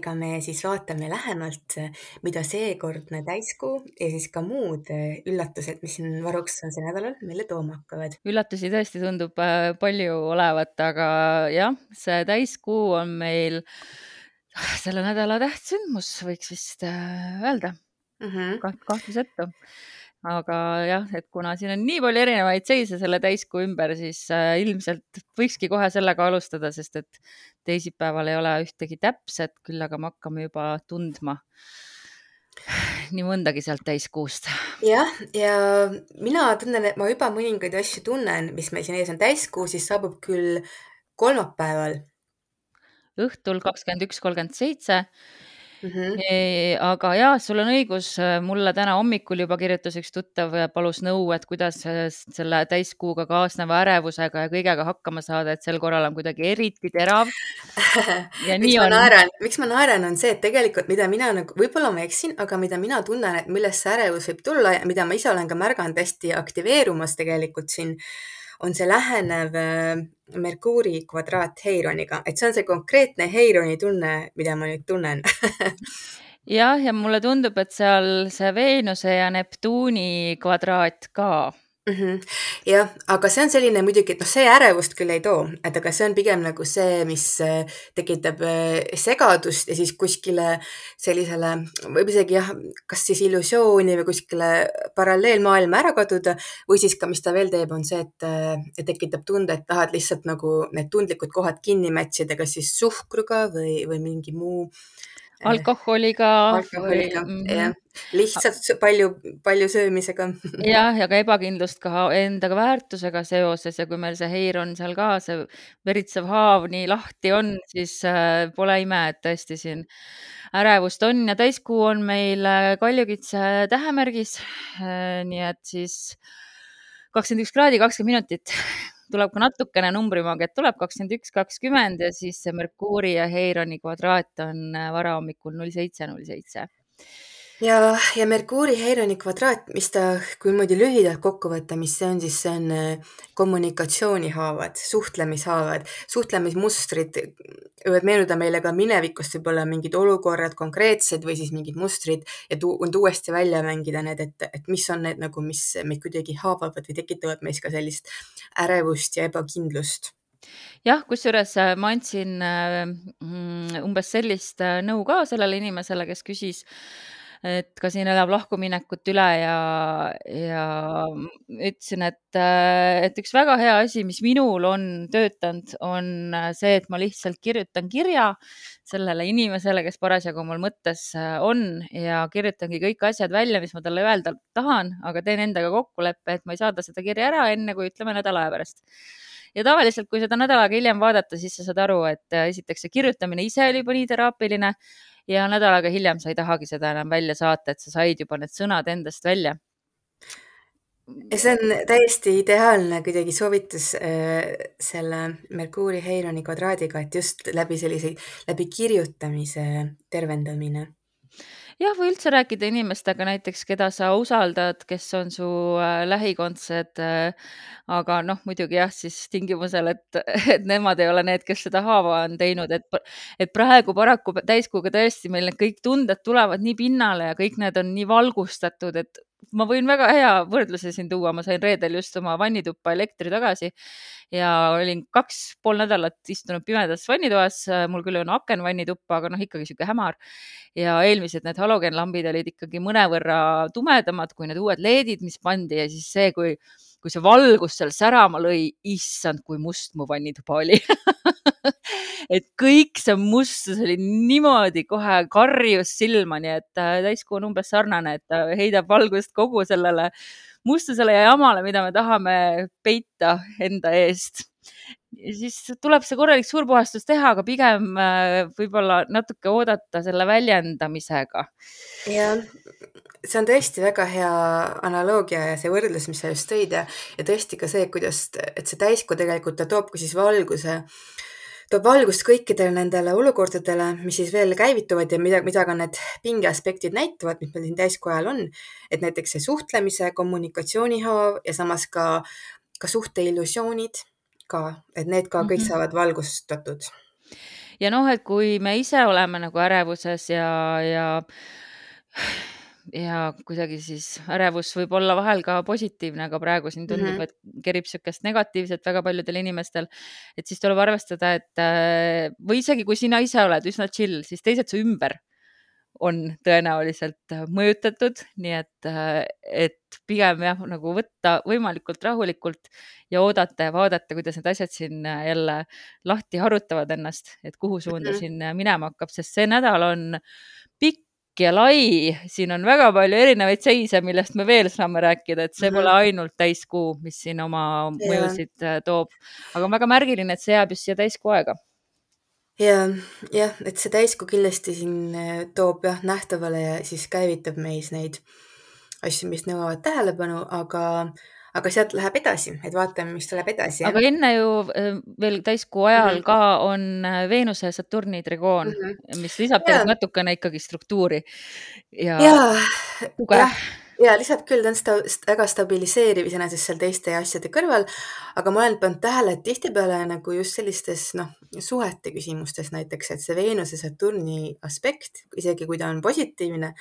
Dagmariga me siis vaatame lähemalt, mida seekordne täiskuu ja siis ka muud üllatused, mis siin varuks sel nädalal meile tooma hakkavad. üllatusi tõesti tundub äh, palju olevat, aga jah, see täiskuu on meil selle nädala tähtsündmus, võiks vist äh, öelda mm -hmm. Kaht, kahtlusetu aga jah, et kuna siin on nii palju erinevaid seise selle täiskuu ümber, siis äh, ilmselt võikski kohe sellega alustada, sest et teisipäeval ei ole ühtegi täpset, küll aga me hakkame juba tundma nii mõndagi sealt täiskuust. jah, ja mina tunnen, et ma juba mõningaid asju tunnen, mis meil siin ees on. täiskuu siis saabub küll kolmapäeval. õhtul kakskümmend üks, kolmkümmend seitse mm. -hmm. E, aga ja sul on õigus, mulle täna hommikul juba kirjutas üks tuttav ja palus nõu, et kuidas selle täiskuuga kaasneva ärevusega ja kõigega hakkama saada, et sel korral on kuidagi eriti terav. miks ma on... naeran, miks ma naeran, on see, et tegelikult, mida mina nagu, võib-olla ma eksin, aga mida mina tunnen, et millest see ärevus võib tulla ja mida ma ise olen ka märganud hästi aktiveerumas tegelikult siin on see lähenev äh, Merkuuri kvadraat Heironiga, et see on see konkreetne Heironi tunne, mida ma nüüd tunnen. Jah, ja mulle tundub, et seal see Veenuse ja Neptuuni kvadraat ka mm. -hmm. jah, aga see on selline muidugi, et noh, see ärevust küll ei too, et aga see on pigem nagu see, mis äh, tekitab äh, segadust ja siis kuskile sellisele, võib isegi jah, kas siis illusiooni või kuskile paralleelmaailma ära kaduda või siis ka, mis ta veel teeb, on see, et, äh, tekitab tunde, et tahad lihtsalt nagu need tundlikud kohad kinni mätsida, kas siis suhkruga või, või mingi muu alkoholiga. alkoholiga või..., mhm. jah. lihtsalt palju, palju söömisega. jah, ja ka ebakindlust ka endaga väärtusega seoses ja kui meil see heir on seal ka, see veritsev haav nii lahti on, siis äh, pole ime, et tõesti siin ärevust on ja täiskuu on meil äh, kaljukitse tähemärgis. Äh, nii et siis kakskümmend üks kraadi, kakskümmend minutit tuleb ka natukene numbrimaagiat, tuleb kakskümmend üks, kakskümmend ja siis see Merkuuri ja Heironi kvadraat on äh, varahommikul null seitse, null seitse ja, ja Merkuuri Heironi kvadraat, mis ta, kui niimoodi lühidalt kokku võtta, mis see on, siis see on äh, kommunikatsioonihaavad, suhtlemishaavad, suhtlemismustrid. Võivad meenuda meile ka minevikust võib-olla mingid olukorrad konkreetsed või siis mingid mustrid ja tu uuesti välja mängida need, et, et mis on need nagu, mis meid kuidagi haavavad või tekitavad meis ka sellist ärevust ja ebakindlust. Jah, kusjuures äh, ma andsin äh, mm, umbes sellist nõu ka sellele inimesele, kes küsis et ka siin elab lahkuminekut üle ja, ja ütlesin, et, et üks väga hea asi, mis minul on töötanud, on see, et ma lihtsalt kirjutan kirja sellele inimesele, kes parasjagu mul mõttes on ja kirjutangi kõik asjad välja, mis ma talle öelda tahan, aga teen endaga kokkuleppe, et ma ei saada seda kirja ära enne, kui ütleme nädala aja pärast. Ja tavaliselt, kui seda nädal aega hiljem vaadata, siis sa saad aru, et esiteks see kirjutamine ise oli juba nii teraapiline ja nädal aega hiljem sa ei tahagi seda enam välja saata, et sa said juba need sõnad endast välja. ja see on täiesti ideaalne kuidagi soovitus äh, selle Merkuuri Heironi kvadraadiga, et just läbi sellise, läbi kirjutamise tervendamine jah, või üldse rääkida inimestega näiteks, keda sa usaldad, kes on su äh, lähikondsed äh,. aga noh, muidugi jah, siis tingimusel, et, et nemad ei ole need, kes seda haava on teinud, et, et praegu paraku täiskuuga tõesti meil need kõik tunded tulevad nii pinnale ja kõik need on nii valgustatud, et ma võin väga hea võrdluse siin tuua, ma sain reedel just oma vannituppa elektri tagasi ja olin kaks pool nädalat istunud pimedas vannitoas. mul küll on aken vannituppa, aga noh, ikkagi sihuke hämar. ja eelmised need halogeenlambid olid ikkagi mõnevõrra tumedamad kui need uued LED-id, mis pandi ja siis see, kui kui see valgus seal särama lõi, issand, kui must mu vannituba oli et kõik see mustus oli niimoodi kohe karjus silma, nii et äh, täiskuu on umbes sarnane, et ta heidab valgust kogu sellele mustusele ja jamale, mida me tahame peita enda eest siis tuleb see korralik suurpuhastus teha, aga pigem äh, võib-olla natuke oodata selle väljendamisega. jah, see on tõesti väga hea analoogia ja see võrdlus, mis sa just tõid ja, ja tõesti ka see, kuidas, et see täiskuu tegelikult ta toob ka siis valguse, toob valgust kõikidele nendele olukordadele, mis siis veel käivituvad ja mida, mida ka need pingeaspektid näitavad, mis meil siin täiskuu ajal on. et näiteks see suhtlemise, kommunikatsioonihaav ja samas ka, ka suhte illusioonid ka, et need ka kõik mm -hmm. saavad valgustatud ja noh, et kui me ise oleme nagu ärevuses ja, ja ja kuidagi siis ärevus võib olla vahel ka positiivne, aga praegu siin tundub mm, -hmm. et kerib niisugust negatiivset väga paljudel inimestel. et siis tuleb arvestada, et äh, või isegi kui sina ise oled üsna chill, siis teised su ümber on tõenäoliselt mõjutatud, nii et, äh, et pigem jah, nagu võtta võimalikult rahulikult ja oodata ja vaadata, kuidas need asjad siin jälle lahti harutavad ennast, et kuhu suunda mm -hmm. siin minema hakkab, sest see nädal on pikk ja lai, siin on väga palju erinevaid seise, millest me veel saame rääkida, et see mm -hmm. pole ainult täiskuu, mis siin oma mõjusid yeah. toob, aga on väga märgiline, et see jääb just siia täiskuu aega. ja, jah, et see täiskuu kindlasti siin äh, toob jah nähtavale ja siis käivitab meis neid asju, mis nõuavad tähelepanu, aga aga sealt läheb edasi, et vaatame, mis tuleb edasi. aga enne ju äh, veel täiskuu ajal mm -hmm. ka on äh, Veenuse ja Saturni trigoon mm, -hmm. mis lisab tegelikult natukene ikkagi struktuuri ja, ja tuge. ja lisab küll, ta on sta väga stabiliseeriv iseenesest seal teiste asjade kõrval, aga ma olen pannud tähele, et tihtipeale nagu just sellistes noh, suhete küsimustes näiteks, et see Veenuse Saturni aspekt, isegi kui ta on positiivne,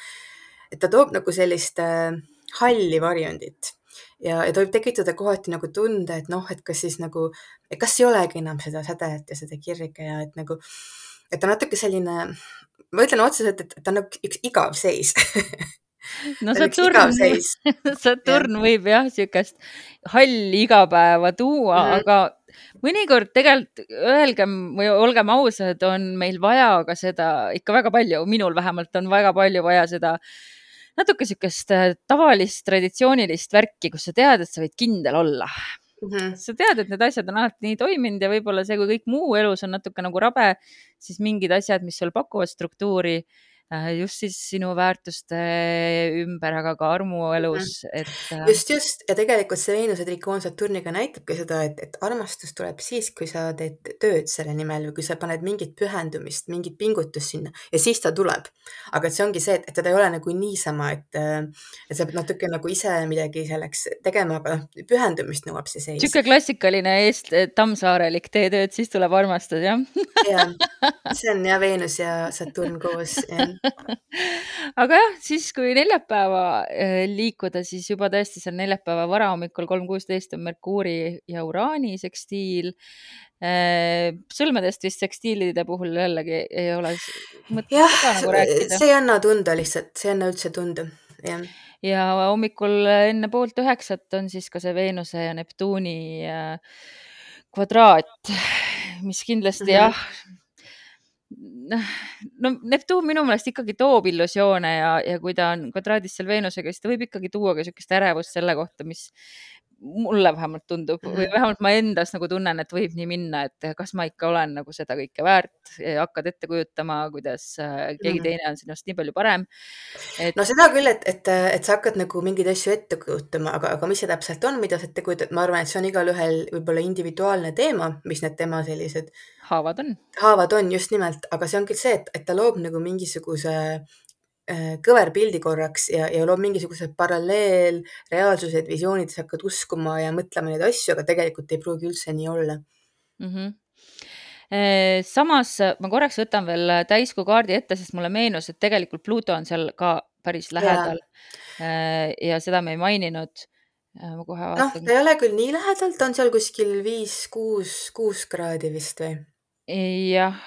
et ta toob nagu sellist äh, halli varjundit ja, ja ta võib tekitada kohati nagu tunde, et noh, et kas siis nagu, kas ei olegi enam seda sädet ja seda kirge ja et nagu, et ta natuke selline, ma ütlen otseselt, et ta on nagu üks igav seis. No Saturn, Saturn võib jah, niisugust halli igapäeva tuua mm, -hmm. aga mõnikord tegelikult öelgem või olgem ausad, on meil vaja ka seda ikka väga palju, minul vähemalt on väga palju vaja seda natuke niisugust äh, tavalist traditsioonilist värki, kus sa tead, et sa võid kindel olla mm. -hmm. sa tead, et need asjad on alati nii toiminud ja võib-olla see, kui kõik muu elus on natuke nagu rabe, siis mingid asjad, mis sul pakuvad struktuuri just siis sinu väärtuste ümber, aga ka armuelus, et. Äh, just, just ja tegelikult see Veenuse trikoon Saturniga näitabki seda, et, et armastus tuleb siis, kui sa teed tööd selle nimel või kui sa paned mingit pühendumist, mingit pingutust sinna ja siis ta tuleb. aga see ongi see, et, et teda ei ole nagu niisama, et, et sa pead natuke nagu ise midagi selleks tegema, aga noh, pühendumist nõuab see seis. niisugune klassikaline eest tammsaarelik, tee tööd, siis tuleb armastus, jah? jah, see on jah, Veenus ja Saturn koos, jah aga jah, siis kui neljapäeva äh, liikuda, siis juba tõesti seal neljapäeva varahommikul kolm kuusteist on Merkuuri ja Uraani sekstiil. Äh, sõlmedest vist sekstiilide puhul jällegi ei ole mõtet nagu rääkida. see ei anna tunda lihtsalt, see ei anna üldse tunda, jah ja hommikul enne poolt üheksat on siis ka see Veenuse ja Neptuuni äh, kvadraat, mis kindlasti mm -hmm. jah no Neptuun minu meelest ikkagi toob illusioone ja, ja kui ta on kvadraadis seal Veenusega, siis ta võib ikkagi tuua ka niisugust ärevust selle kohta, mis mulle vähemalt tundub või mhm. vähemalt ma endas nagu tunnen, et võib nii minna, et kas ma ikka olen nagu seda kõike väärt, hakkad ette kujutama, kuidas äh, keegi mhm. teine on sinust nii palju parem et.... no seda küll, et, et, et sa hakkad nagu mingeid asju ette kujutama, aga, aga mis see täpselt on, mida sa ette kujutad, ma arvan, et see on igalühel võib-olla individuaalne teema, mis need tema sellised haavad on. haavad on just nimelt, aga see ongi see, et, et ta loob nagu mingisuguse kõverpildi korraks ja, ja loob mingisuguse paralleelreaalsused, visioonid, sa hakkad uskuma ja mõtlema neid asju, aga tegelikult ei pruugi üldse nii olla mm. -hmm samas ma korraks võtan veel täiskuu kaardi ette, sest mulle meenus, et tegelikult Pluto on seal ka päris lähedal. Äh, ja seda me ei maininud. ma kohe vaatan. noh, ta ei ole küll nii lähedal, ta on seal kuskil viis, kuus, kuus kraadi vist või? jah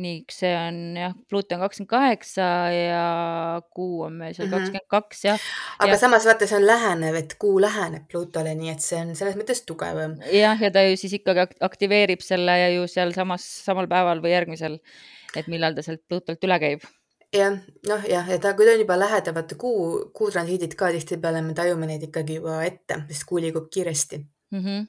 nii, see on jah, Pluto on kakskümmend kaheksa ja Kuu on meil seal mhm. kakskümmend kaks jah. aga ja... samas vaata, see on lähenev, et Kuu läheneb Plutole, nii et see on selles mõttes tugevam. jah, ja ta ju siis ikkagi aktiveerib selle ju sealsamas samal päeval või järgmisel, et millal ta sealt Plutolt üle käib jah, noh jah, ja ta, kui ta on juba lähedal, vaata kuu, kuu transiidid ka tihtipeale me tajume neid ikkagi juba ette, sest kuu liigub kiiresti -hmm.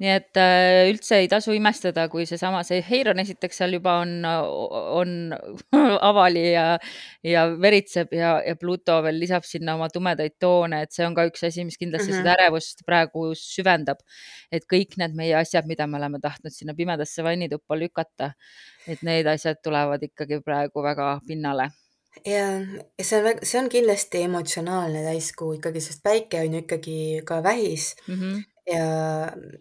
nii et äh, üldse ei tasu imestada, kui seesama, see Heiron esiteks seal juba on, on avali ja, ja veritseb ja, ja Pluto veel lisab sinna oma tumedaid toone, et see on ka üks asi, mis kindlasti mm -hmm. seda ärevust praegu süvendab. et kõik need meie asjad, mida me oleme tahtnud sinna pimedasse vannituppa lükata, et need asjad tulevad ikkagi praegu väga pinnale ja, ja see on, see on kindlasti emotsionaalne täiskuu ikkagi, sest päike on ju ikkagi ka vähis mm. -hmm ja,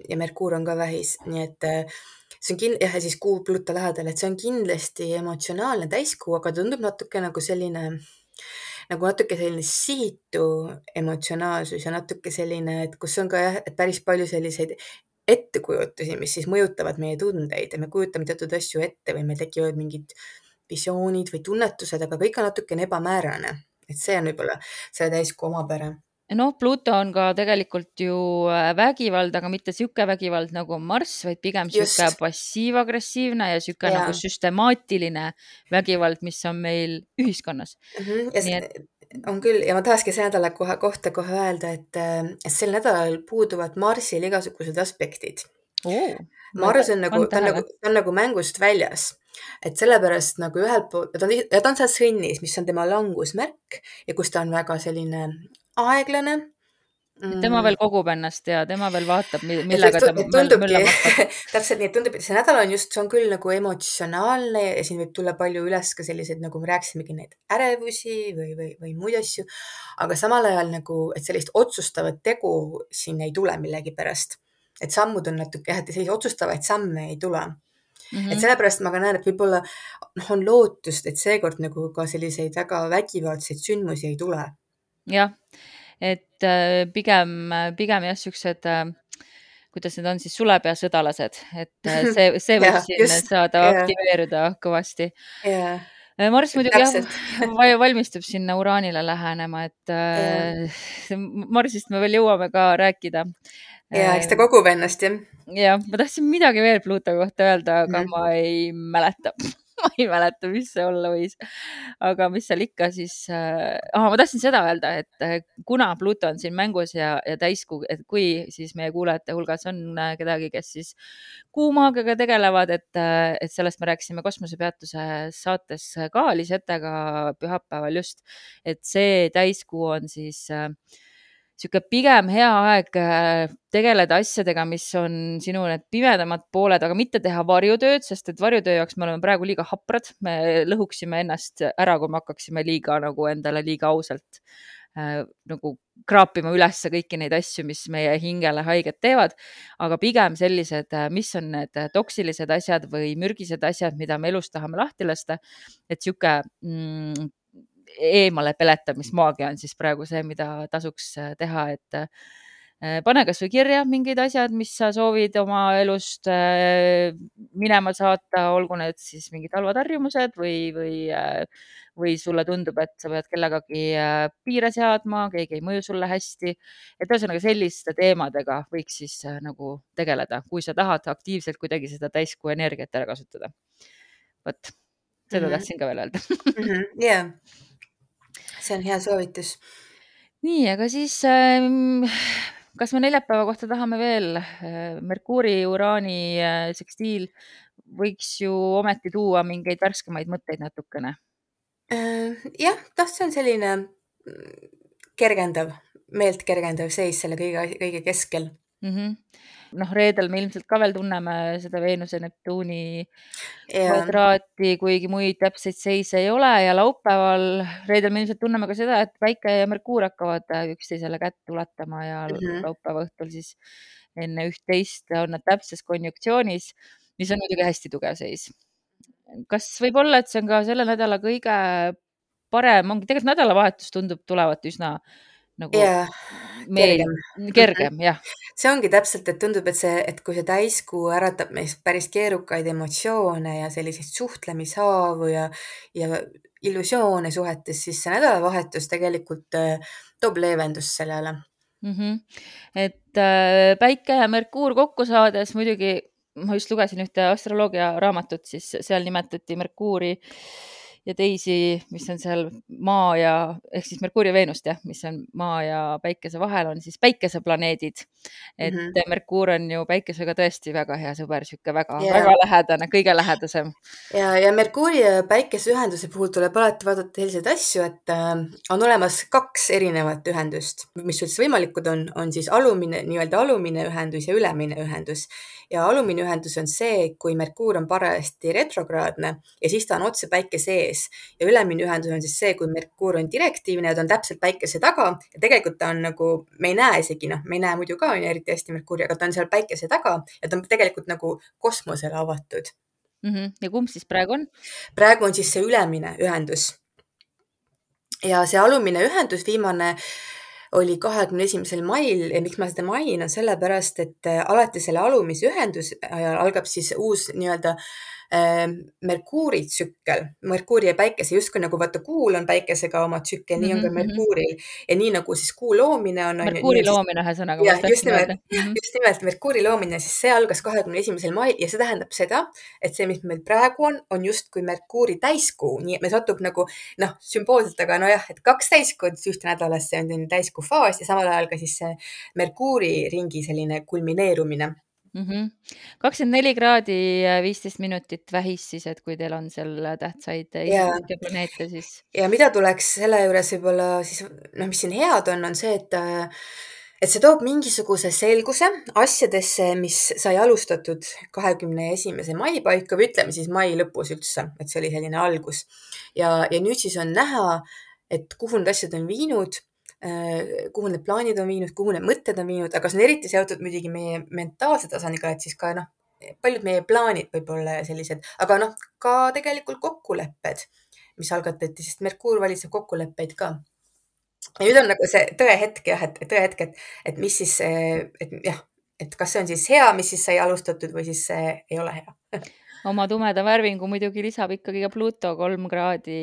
ja Merkuur on ka vähis, nii et äh, see on kin-, jah, ja siis kuu Pluto lähedal, et see on kindlasti emotsionaalne täiskuu, aga tundub natuke nagu selline, nagu natuke selline sihitu emotsionaalsus ja natuke selline, et kus on ka jah, et päris palju selliseid ettekujutusi, mis siis mõjutavad meie tundeid ja me kujutame teatud asju ette või meil tekivad mingid visioonid või tunnetused, aga kõik on natukene ebamäärane, et see on võib-olla selle täiskuu omapära noh, Pluto on ka tegelikult ju äh, vägivald, aga mitte sihuke vägivald nagu Marss, vaid pigem sihuke passiiv-agressiivne ja sihuke nagu süstemaatiline vägivald, mis on meil ühiskonnas mm. -hmm. ja see et... on küll ja ma tahakski selle nädala kohe kohta kohe öelda, et, äh, et sel nädalal puuduvad Marsil igasugused aspektid. Mars on nagu, ta on nagu, ta on nagu mängust väljas et sellepärast nagu ühelt poolt, ta on, ta on seal sõnnis, mis on tema langusmärk ja kus ta on väga selline aeglane mm.. tema veel kogub ennast ja tema veel vaatab, millega ta tundubki, täpselt nii, et tundub, et see nädal on just, see on küll nagu emotsionaalne ja siin võib tulla palju üles ka selliseid, nagu me rääkisimegi, neid ärevusi või, või, või muid asju. aga samal ajal nagu, et sellist otsustavat tegu siin ei tule millegipärast. et sammud on natuke jah, et selliseid otsustavaid samme ei tule Mm -hmm. et sellepärast ma ka näen, et võib-olla noh, on lootust, et seekord nagu ka selliseid väga vägivaldseid sündmusi ei tule jah, et äh, pigem, pigem jah, siuksed äh, kuidas need on siis sulepeasõdalased, et äh, see, see võib siin just, saada yeah. aktiveeruda kõvasti yeah.. Marss muidugi jah, valmistub sinna uraanile lähenema, et yeah. Marsist me veel jõuame ka rääkida. ja eks ta kogub ennast jah. jah, ma tahtsin midagi veel Pluto kohta öelda, aga mm -hmm. ma ei mäleta ma ei mäleta, mis see olla võis. aga mis seal ikka siis äh,, ma tahtsin seda öelda, et äh, kuna Pluto on siin mängus ja, ja täiskuu, et kui siis meie kuulajate hulgas on äh, kedagi, kes siis kuumaagiaga tegelevad, et, äh, et sellest me rääkisime kosmosepeatuse saates ka Lisetega pühapäeval just, et see täiskuu on siis äh, sihuke pigem hea aeg äh, tegeleda asjadega, mis on sinu need pimedamad pooled, aga mitte teha varjutööd, sest et varjutöö jaoks me oleme praegu liiga haprad, me lõhuksime ennast ära, kui me hakkaksime liiga nagu endale liiga ausalt äh, nagu kraapima ülesse kõiki neid asju, mis meie hingele haiget teevad, aga pigem sellised, äh, mis on need toksilised asjad või mürgised asjad, mida me elus tahame lahti lasta. et sihuke mm, eemale peletamismaagia on siis praegu see, mida tasuks äh, teha, et äh, pane kasvõi kirja mingid asjad, mis sa soovid oma elust äh, minema saata, olgu need siis mingid halvad harjumused või, või, või sulle tundub, et sa pead kellegagi piire seadma, keegi ei mõju sulle hästi. et ühesõnaga selliste teemadega võiks siis nagu tegeleda, kui sa tahad aktiivselt kuidagi seda täiskuu energiat ära kasutada. vot, seda mm -hmm. tahtsin ka veel öelda. Mhm, jah see on hea soovitus. nii, aga siis ähm, kas me neljapäeva kohta tahame veel äh,, Merkuuri, Uraani äh, sekstiil võiks ju ometi tuua mingeid värskemaid mõtteid natukene äh,. jah, noh, see on selline mm, kergendav, meelt kergendav seis selle kõige, kõige keskel mm. -hmm noh, reedel me ilmselt ka veel tunneme seda Veenuse, Neptuuni kvadraati, kuigi muid täpseid seise ei ole ja laupäeval, reedel me ilmselt tunneme ka seda, et Päike ja Merkuur hakkavad äh, üksteisele kätt ulatama ja mm -hmm. laupäeva õhtul siis enne üht-teist on nad täpses konjunktsioonis, mis on muidugi hästi tugev seis. kas võib olla, et see on ka selle nädala kõige parem, ongi tegelikult nädalavahetus tundub tulevat üsna nagu yeah, kergem, kergem mm -hmm. jah see ongi täpselt, et tundub, et see, et kui see täiskuu äratab meis päris keerukaid emotsioone ja selliseid suhtlemishaavu ja, ja illusioone suhetes, siis see nädalavahetus tegelikult äh, toob leevendust sellele mm. -hmm. et äh, Päike ja Merkuur kokku saades muidugi, ma just lugesin ühte astroloogia raamatut, siis seal nimetati Merkuuri äh, ja teisi, mis on seal Maa ja ehk siis Merkuuri ja Veenust jah, mis on Maa ja Päikese vahel, on siis päikeseplaneedid. et mm -hmm. Merkuur on ju Päikesega tõesti väga hea sõber, sihuke väga-väga lähedane, kõige lähedasem. ja, ja Merkuuri ja Päikese ühenduse puhul tuleb alati vaadata selliseid asju, et äh, on olemas kaks erinevat ühendust, mis üldse võimalikud on, on siis alumine, nii-öelda alumine ühendus ja ülemine ühendus ja alumine ühendus on see, kui Merkuur on parajasti retrokraadne ja siis ta on otse päike sees sees ja ülemine ühendus on siis see, kui Merkuur on direktiivne ja ta on täpselt päikese taga ja tegelikult ta on nagu, me ei näe isegi noh, me ei näe muidu ka on ju eriti hästi Merkuuri, aga ta on seal päikese taga ja ta on tegelikult nagu kosmosele avatud mm. -hmm. ja kumb siis praegu on? praegu on siis see ülemine ühendus. ja see alumine ühendus, viimane oli kahekümne esimesel mail ja miks ma seda mainin, on sellepärast, et alati selle alumise ühenduse ajal algab siis uus nii-öelda äh, Merkuuri tsükkel, Merkuuri ja päikese, justkui nagu vaata kuul on päikesega oma tsükkel, nii on ka mhm, mhm. Merkuuril ja nii nagu siis kuu loomine on. Merkuuri on, loomine ühesõnaga. just nimelt mm, -hmm. just nimelt Merkuuri loomine, siis see algas kahekümne esimesel mail ja see tähendab seda, et see, mis meil praegu on, on justkui Merkuuri täiskuu, nii et me satub nagu noh, sümboolselt, aga nojah, et kaks täiskuud ühte nädalas, see on täiskuu faas ja samal ajal ka siis see Merkuuri ringi selline kulmineerumine kakskümmend neli kraadi viisteist minutit vähis siis, et kui teil on seal tähtsaid isiklikke planeete, siis. ja mida tuleks selle juures võib-olla siis noh, mis siin head on, on see, et et see toob mingisuguse selguse asjadesse, mis sai alustatud kahekümne esimese mai paika või ütleme siis mai lõpus üldse, et see oli selline algus. Ja, ja nüüd siis on näha, et kuhu need asjad on viinud kuhu need plaanid on viinud, kuhu need mõtted on viinud, aga see on eriti seotud muidugi meie mentaalse tasandiga, et siis ka noh, paljud meie plaanid võib-olla sellised, aga noh, ka tegelikult kokkulepped, mis algatati, sest Merkuur valitseb kokkuleppeid ka. ja nüüd on nagu see tõehetk jah, et tõehetk, et, et mis siis, et jah, et kas see on siis hea, mis siis sai alustatud või siis see ei ole hea oma tumeda värvingu muidugi lisab ikkagi ka Pluto kolm kraadi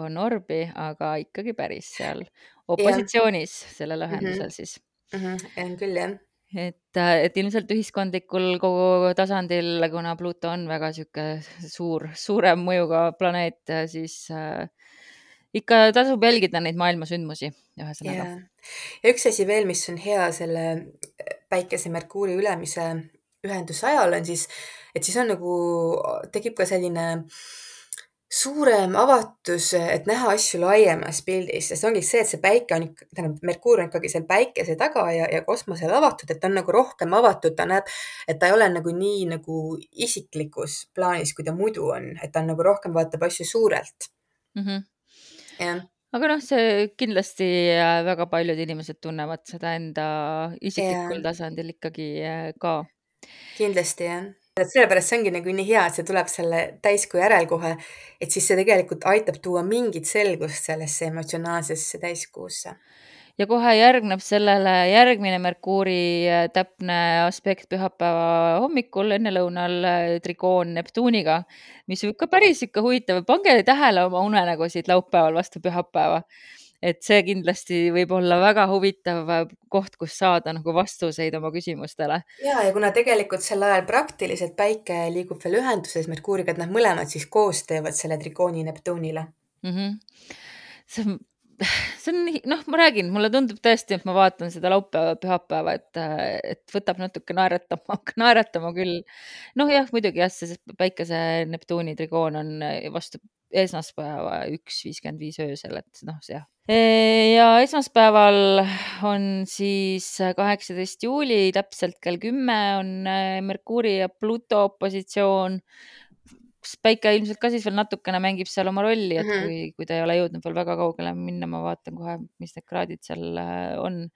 on orbi, aga ikkagi päris seal opositsioonis sellel ühendusel mm -hmm. siis mm. -hmm. on küll jah et, et ilmselt ühiskondlikul kogu tasandil, kuna Pluto on väga sihuke suur, suurem mõjuga planeet, siis äh, ikka tasub jälgida neid maailmasündmusi, ühesõnaga. ja üks asi veel, mis on hea selle päikese Merkuuri ülemise ühenduse ajal on siis, et siis on nagu, tekib ka selline suurem avatus, et näha asju laiemas pildis, sest ongi see, et see päike on ikka, tähendab, Merkuur on ikkagi seal päikese taga ja, ja kosmosele avatud, et ta on nagu rohkem avatud, ta näeb, et ta ei ole nagu nii nagu isiklikus plaanis, kui ta muidu on, et ta on nagu rohkem vaatab asju suurelt mm. -hmm. jah aga noh, see kindlasti äh, väga paljud inimesed tunnevad seda enda isiklikul yeah. tasandil ikkagi äh, ka kindlasti jah, et sellepärast see ongi nagu nii hea, et see tuleb selle täiskuu järel kohe, et siis see tegelikult aitab tuua mingit selgust sellesse emotsionaalsesse täiskuusse. Ja kohe järgneb sellele järgmine Merkuuri äh, täpne aspekt pühapäeva hommikul ennelõunal äh, trikoon Neptuuniga, mis võib ka päris ikka huvitav, pange tähele oma unenägusid laupäeval vastu pühapäeva et see kindlasti võib olla väga huvitav äh, koht, kus saada nagu vastuseid oma küsimustele. ja, ja kuna tegelikult sel ajal praktiliselt päike liigub veel ühenduses Merkuuriga, et nad mõlemad siis koos teevad selle trikooni Neptuunile mm. -hmm. see on see on noh, ma räägin, mulle tundub tõesti, et ma vaatan seda laupäeva, pühapäeva, et, et võtab natuke naeratama, naeratama küll. noh, jah, muidugi jah, see päikese Neptuuni trigoon on vastu esmaspäeva üks viiskümmend viis öösel, et noh, see jah. Ja esmaspäeval on siis kaheksateist juuli, täpselt kell kümme on Merkuuri ja Pluto opositsioon. kas päike ilmselt ka siis veel natukene mängib seal oma rolli, et -hmm. kui, kui ta ei ole jõudnud veel väga kaugele minna, ma vaatan kohe, mis need kraadid seal on.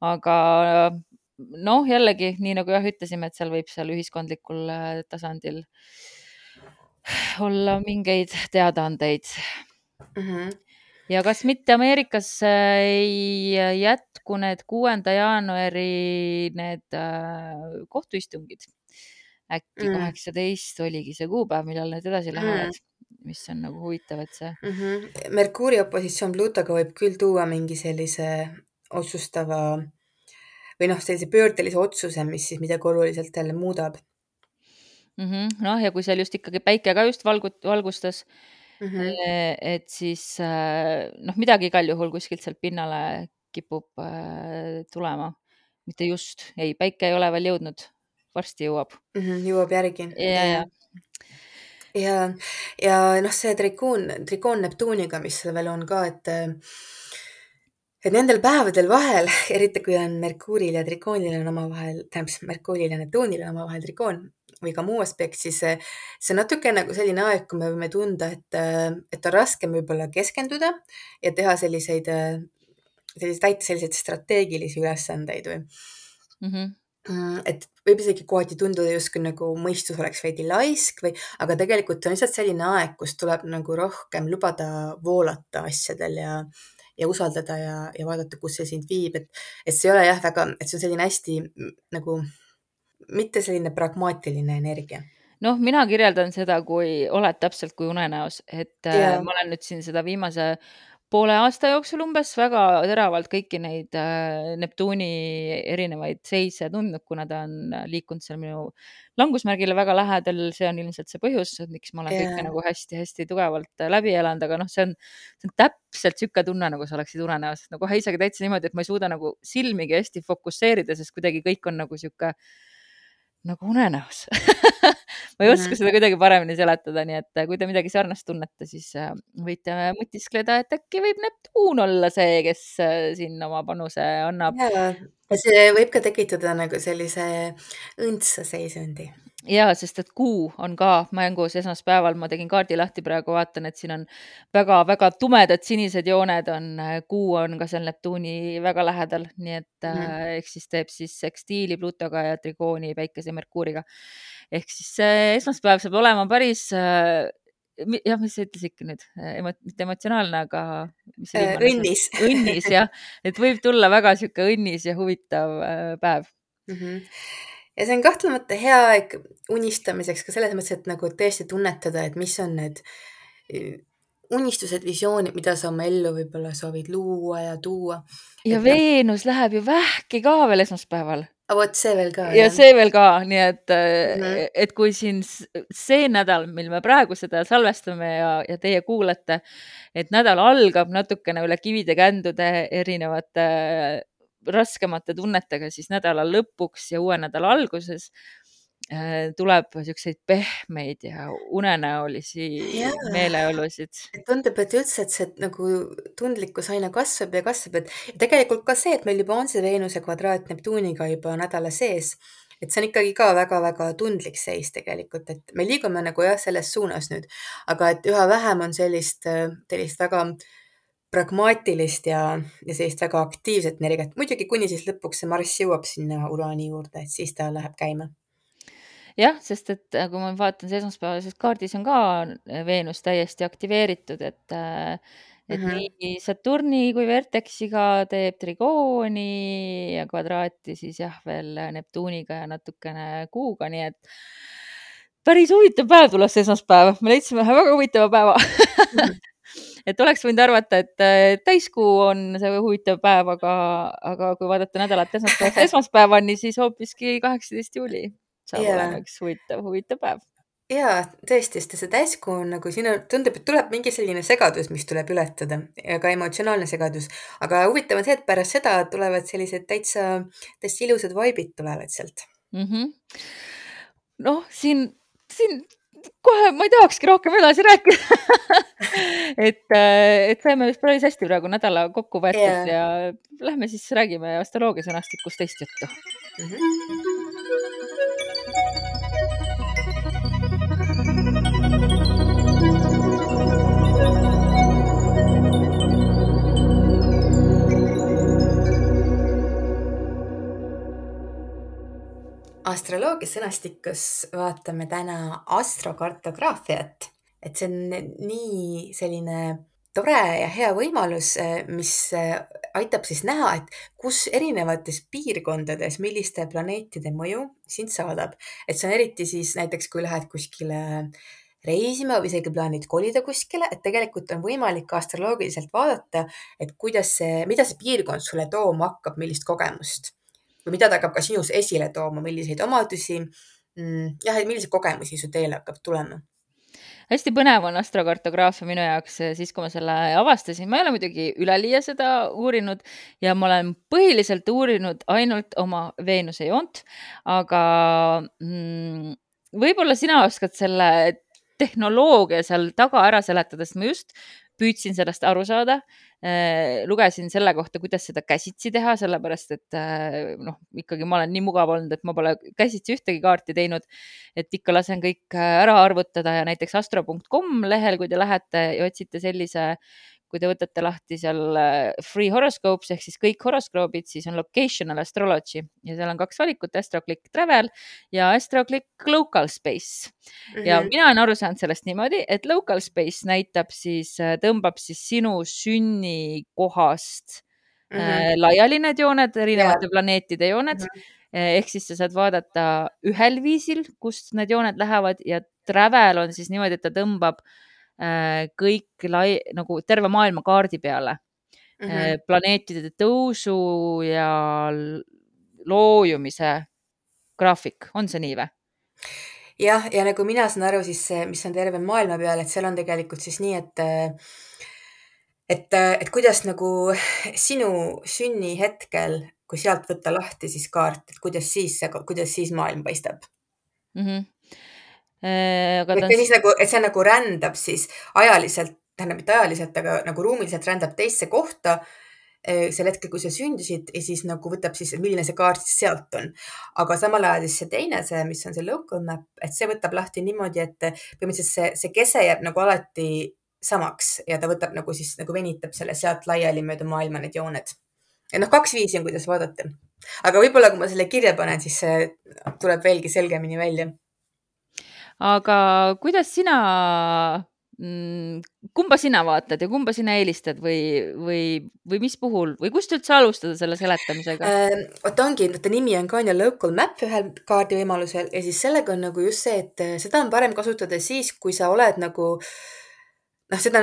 aga noh, jällegi nii nagu jah, ütlesime, et seal võib seal ühiskondlikul tasandil olla mingeid teadaandeid mm. -hmm. Ja kas mitte Ameerikas ei jätku need kuuenda jaanuari need äh, kohtuistungid? äkki mm. kaheksateist mm. oligi see kuupäev, millal need edasi lähevad mm., mis on nagu huvitav, et see mm. -hmm. Merkuuri opositsioon Plutoga võib küll tuua mingi sellise otsustava või noh, sellise pöördelise otsuse, mis siis midagi oluliselt jälle muudab mm. -hmm. noh, ja kui seal just ikkagi päike ka just valgut-, valgustas mm, -hmm. et siis äh, noh, midagi igal juhul kuskilt sealt pinnale kipub äh, tulema. mitte just, ei, päike ei ole veel jõudnud, varsti jõuab mm. -hmm, jõuab järgi. ja, ja ja, ja noh, see trikoon, trikoon Neptuuniga, mis veel on ka, et et nendel päevadel vahel, eriti kui on Merkuuril ja trikoonil on omavahel, tähendab Merkuuril ja Neptuunil on omavahel trikoon, või ka muu aspekt, siis see, see natuke nagu selline aeg, kui me võime tunda, et, et on raskem võib-olla keskenduda ja teha selliseid, selliseid, täita selliseid strateegilisi ülesandeid või mm. -hmm et võib isegi kohati tunduda justkui nagu mõistus oleks veidi laisk või, aga tegelikult on lihtsalt selline aeg, kus tuleb nagu rohkem lubada voolata asjadel ja, ja usaldada ja, ja vaadata, kus see sind viib, et, et see ei ole jah, väga, et see on selline hästi nagu mitte selline pragmaatiline energia noh, mina kirjeldan seda, kui oled täpselt kui unenäos, et yeah. Äh, ma olen nüüd siin seda viimase poole aasta jooksul umbes väga teravalt kõiki neid äh, Neptuuni erinevaid seise tundnud, kuna ta on liikunud seal minu langusmärgile väga lähedal, see on ilmselt see põhjus, miks ma olen yeah. kõike nagu hästi-hästi tugevalt äh, läbi elanud, aga noh, see on, see on täpselt niisugune tunne, nagu sa oleksid unenäos, no kohe isegi täitsa niimoodi, et ma ei suuda nagu silmigi hästi fokusseerida, sest kuidagi kõik on nagu niisugune nagu unenäos ma ei oska mm -hmm. seda kuidagi paremini seletada, nii et kui te midagi sarnast tunnete, siis äh, võite mõtiskleda, et äkki võib Neptuun olla see, kes äh, siin oma panuse annab. ja see võib ka tekitada nagu sellise õndsa seisundi ja sest, et kuu on ka mängus esmaspäeval, ma tegin kaardi lahti, praegu vaatan, et siin on väga-väga tumedad sinised jooned on, kuu on ka seal Neptuuni väga lähedal, nii et mm. äh, ehk siis teeb siis sekstiili Plutoga ja trigooni Päikese ja Merkuuriga. ehk siis äh, esmaspäev saab olema päris äh, jah, mis sa ütlesid nüüd Emo, mitte emotsionaalne, aga see viimane õnnis. õnnis jah, et võib tulla väga sihuke õnnis ja huvitav äh, päev mm. -hmm ja see on kahtlemata hea aeg unistamiseks ka selles mõttes, et nagu tõesti tunnetada, et mis on need e, unistused, visioonid, mida sa oma ellu võib-olla soovid luua ja tuua. ja et, Veenus no... läheb ju vähki ka veel esmaspäeval. vot see veel ka. ja jah. see veel ka, nii et mm, et kui siin see nädal, mil me praegu seda salvestame ja, ja teie kuulate, et nädal algab natukene üle kivide-kändude erinevate raskemate tunnetega siis nädala lõpuks ja uue nädala alguses äh, tuleb niisuguseid pehmeid ja unenäolisi ja. meeleolusid. tundub, et üldse, et see nagu tundlikkus aina kasvab ja kasvab, et tegelikult ka see, et meil juba on see Veenuse kvadraat Neptuuniga juba nädala sees, et see on ikkagi ka väga-väga tundlik seis tegelikult, et me liigume nagu jah, selles suunas nüüd, aga et üha vähem on sellist, sellist väga äh, pragmaatilist ja, ja sellist väga aktiivset energiat. muidugi kuni siis lõpuks see Marss jõuab sinna uraani juurde, et siis ta läheb käima. jah, sest et äh, kui ma vaatan, esmaspäevases kaardis on ka äh, Veenus täiesti aktiveeritud, et äh, et mm -hmm. nii Saturni kui Vertexiga teeb trigooni ja kvadraati siis jah, veel Neptuuniga ja natukene Kuuga, nii et päris huvitav päev tuleb see esmaspäev, me leidsime ühe väga huvitava päeva. -hmm et oleks võinud arvata, et äh, täiskuu on see huvitav päev, aga, aga kui vaadata nädalat esmaspäevast esmaspäevani, siis hoopiski kaheksateist juuli saab yeah. olema üks huvitav, huvitav päev. Ja tõesti, sest see täiskuu on nagu siin tundub, et tuleb mingi selline segadus, mis tuleb ületada ja ka emotsionaalne segadus, aga huvitav on see, et pärast seda tulevad sellised täitsa, täitsa ilusad vaibid tulevad sealt. Mm -hmm.. noh, siin, siin kohe ma ei tahakski rohkem edasi rääkida et, äh, et saime vist päris hästi praegu nädala kokku võetud yeah. ja lähme siis räägime astroloogia sõnastikust teist juttu mm. -hmm. Astroloogia sõnastikus vaatame täna astrokartograafiat, et see on nii selline tore ja hea võimalus, mis aitab siis näha, et kus erinevates piirkondades, milliste planeetide mõju sind saadab. et see on eriti siis näiteks, kui lähed kuskile reisima või isegi plaanid kolida kuskile, et tegelikult on võimalik astroloogiliselt vaadata, et kuidas see, mida see piirkond sulle tooma hakkab, millist kogemust või mida ta hakkab ka sinus esile tooma, milliseid omadusi mm,, jah, et milliseid kogemusi su teele hakkab tulema hästi põnev on astrokartograafia minu jaoks siis, kui ma selle avastasin, ma ei ole muidugi üleliia seda uurinud ja ma olen põhiliselt uurinud ainult oma Veenuse joont, aga mm, võib-olla sina oskad selle tehnoloogia seal taga ära seletada, sest ma just püüdsin sellest aru saada. Lugesin selle kohta, kuidas seda käsitsi teha, sellepärast et äh, noh, ikkagi ma olen nii mugav olnud, et ma pole käsitsi ühtegi kaarti teinud. et ikka lasen kõik äh, ära arvutada ja näiteks astro.com lehel, kui te lähete ja otsite sellise kui te võtate lahti seal äh, free horoscopes ehk siis kõik horoskoobid, siis on locational astrology ja seal on kaks valikut, astroclick travel ja astroclick local space mm. -hmm. ja mhm. mina olen aru saanud sellest niimoodi, et local space näitab siis, äh, tõmbab siis sinu sünnikohast mm -hmm. laiali need jooned, erinevate yeah. planeetide jooned mm. -hmm ehk siis sa saad vaadata ühel viisil, kust need jooned lähevad ja travel on siis niimoodi, et ta tõmbab äh, Äh, kõik lai, nagu terve maailma kaardi peale mm. -hmm. planeetide tõusu ja loojumise graafik, on see nii või? jah, ja nagu mina saan aru, siis see, mis on terve maailma peal, et seal on tegelikult siis nii, et et, et kuidas nagu sinu sünnihetkel, kui sealt võtta lahti siis kaart, et kuidas siis, kuidas siis maailm paistab mm? -hmm Äh, aga ta on... siis nagu, et see nagu rändab siis ajaliselt, tähendab mitte ajaliselt, aga nagu ruumiliselt rändab teisse kohta äh, sel hetkel, kui sa sündisid ja siis nagu võtab siis, milline see kaart siis sealt on. aga samal ajal siis see teine, see, mis on see local map, et see võtab lahti niimoodi, et põhimõtteliselt see, see kese jääb nagu alati samaks ja ta võtab nagu siis nagu venitab selle sealt laiali mööda maailma need jooned. ja noh, kaks viisi on, kuidas vaadata. aga võib-olla, kui ma selle kirja panen, siis see tuleb veelgi selgemini välja aga kuidas sina mm, kumba sina vaatad ja kumba sina eelistad või, või, või mis puhul või kust üldse alustada selle seletamisega äh,? vot ongi, vaata nimi on ka on ju local map ühel kaardi võimalusel ja siis sellega on nagu just see, et seda on parem kasutada siis, kui sa oled nagu noh, seda,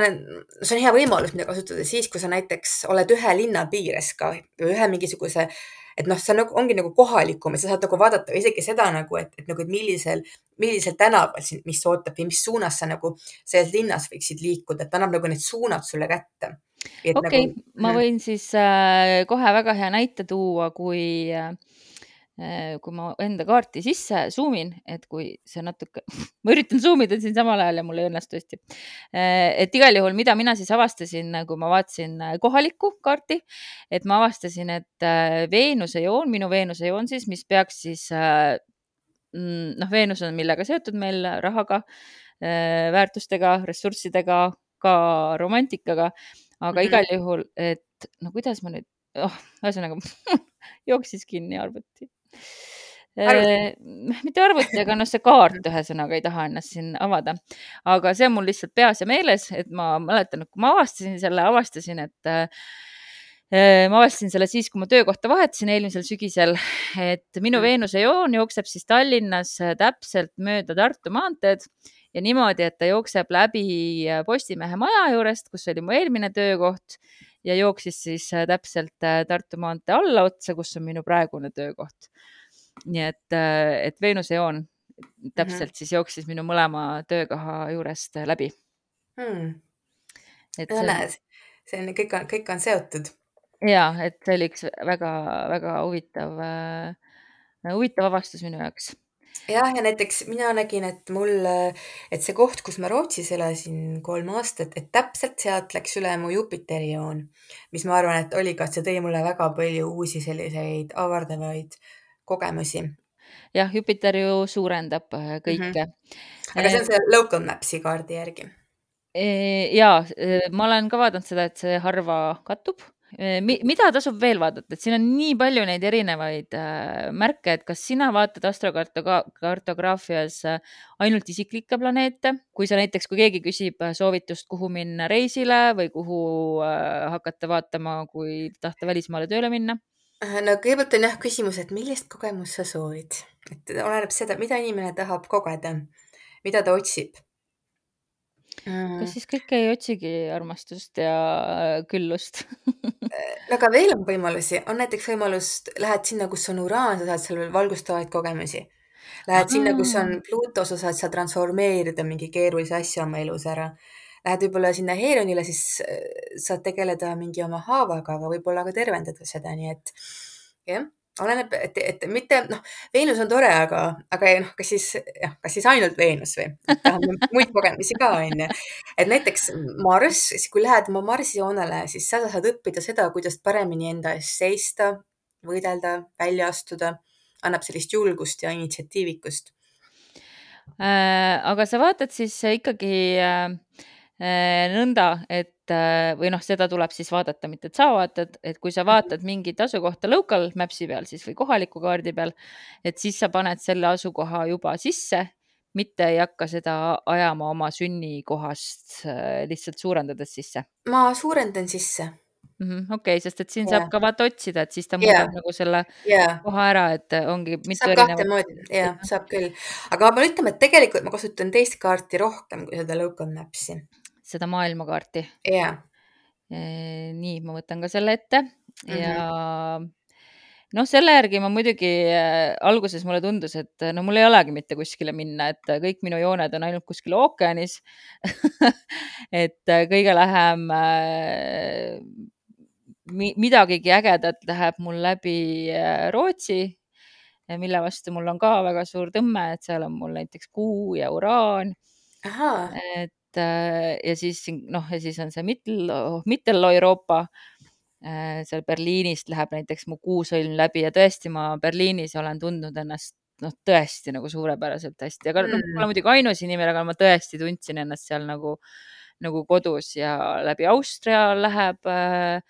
see on hea võimalus, mida kasutada siis, kui sa näiteks oled ühe linna piires ka ühe mingisuguse äh, et noh, see on nagu, ongi nagu kohalikum ja sa saad nagu vaadata isegi seda nagu, et, et nagu, et millisel, millisel tänaval sind, mis ootab või mis suunas sa nagu selles linnas võiksid liikuda, et ta annab nagu need suunad sulle kätte. okei okay, nagu,, ma võin siis äh, kohe väga hea näite tuua, kui Äh, kui ma enda kaarti sisse zoom in, et kui see natuke, ma üritan zoom ida siin samal ajal ja mul ei õnnestu hästi. Äh, et igal juhul, mida mina siis avastasin, kui ma vaatasin äh, kohalikku kaarti, et ma avastasin, et Veenuse joon, minu Veenuse joon siis, mis peaks siis mm, noh, Veenus on millega seotud meil rahaga, väärtustega, ressurssidega, ka romantikaga, aga mm -hmm. igal juhul, et no kuidas ma nüüd, oh, ühesõnaga jooksis kinni arvuti Äh, mitte arvuti, aga noh, see kaart ühesõnaga ei taha ennast siin avada. aga see on mul lihtsalt peas ja meeles, et ma mäletan, et kui ma avastasin selle, avastasin, et äh, ma avastasin selle siis, kui ma töökohta vahetasin eelmisel sügisel, et minu mm. Veenuse joon jookseb siis Tallinnas täpselt mööda Tartu maanteed ja niimoodi, et ta jookseb läbi Postimehe maja juurest, kus oli mu eelmine töökoht ja jooksis siis äh, täpselt äh, Tartu maantee allaotsa, kus on minu praegune töökoht. nii et, äh, et Veenuse joon täpselt mm -hmm. siis jooksis minu mõlema töökoha juurest läbi hmm.. et no, näed, see on, kõik on, kõik on seotud. ja, et see oli üks väga-väga huvitav äh,, huvitav avastus minu jaoks jah, ja näiteks mina nägin, et mul, et see koht, kus ma Rootsis elasin kolm aastat, et täpselt sealt läks üle mu Jupiteri joon, mis ma arvan, et oli ka, et see tõi mulle väga palju uusi selliseid avardavaid kogemusi. jah, Jupiter ju suurendab äh, kõike mm. -hmm. aga see on see local maps'i kaardi järgi? ja ma olen ka vaadanud seda, et see harva kattub mida tasub veel vaadata, et siin on nii palju neid erinevaid äh, märke, et kas sina vaatad astrokartograafias äh, ainult isiklikke planeete, kui sa näiteks, kui keegi küsib äh, soovitust, kuhu minna reisile või kuhu hakata vaatama, kui tahta välismaale tööle minna? no kõigepealt on jah küsimus, et millist kogemust sa soovid, et oleneb seda, mida inimene tahab kogeda, mida ta otsib kas mm. siis kõik ei otsigi armastust ja äh, küllust äh, aga veel on võimalusi, on näiteks võimalus, lähed sinna, kus on uraan, sa saad seal veel valgustavaid kogemusi. Lähed sinna, kus on Pluto, sa saad seal transformeerida mingi keerulise asja oma elus ära. Lähed võib-olla sinna Heeronile, siis äh, saad tegeleda mingi oma haavaga, aga võib-olla ka tervendada seda, nii et jah oleneb, et, et mitte noh, Veenus on tore, aga, aga noh, kas siis kas siis ainult Veenus või tahame muid kogemusi ka onju. et näiteks Marss, kui lähed oma Marsi joonele, siis seal saad õppida seda, kuidas paremini enda eest seista, võidelda, välja astuda, annab sellist julgust ja initsiatiivikust äh,. aga sa vaatad siis ikkagi äh nõnda, et Äh, või noh, seda tuleb siis vaadata, mitte et sa vaatad, et kui sa vaatad mingit asukohta local maps'i peal siis või kohaliku kaardi peal, et siis sa paned selle asukoha juba sisse, mitte ei hakka seda ajama oma sünnikohast äh, lihtsalt suurendades sisse. ma suurendan sisse mm -hmm,. okei okay,, sest et siin yeah. saab ka vaata otsida, et siis ta muudab yeah. nagu selle yeah. koha ära, et ongi saab kahte moodi, jah, saab küll. aga ma pean ütlema, et tegelikult ma kasutan teist kaarti rohkem kui seda local maps'i seda maailmakaarti. Yeah.. nii, ma võtan ka selle ette. Mm -hmm. ja noh, selle järgi ma muidugi äh, alguses mulle tundus, et no mul ei olegi mitte kuskile minna, et kõik minu jooned on ainult kuskil ookeanis. Et äh, kõige lähem äh, midagigi ägedat läheb mul läbi Rootsi, mille vastu mul on ka väga suur tõmme, et seal on mul näiteks kuu ja uraan. et Äh, ja siis noh, ja siis on see Mittel, Mitteleuropa. Äh, seal Berliinist läheb näiteks mu kuusõlm läbi ja tõesti, ma Berliinis olen tundnud ennast noh, tõesti nagu suurepäraselt hästi, aga noh, mm. pole muidugi ainus inimene, aga ma tõesti tundsin ennast seal nagu, nagu kodus ja läbi Austria läheb äh,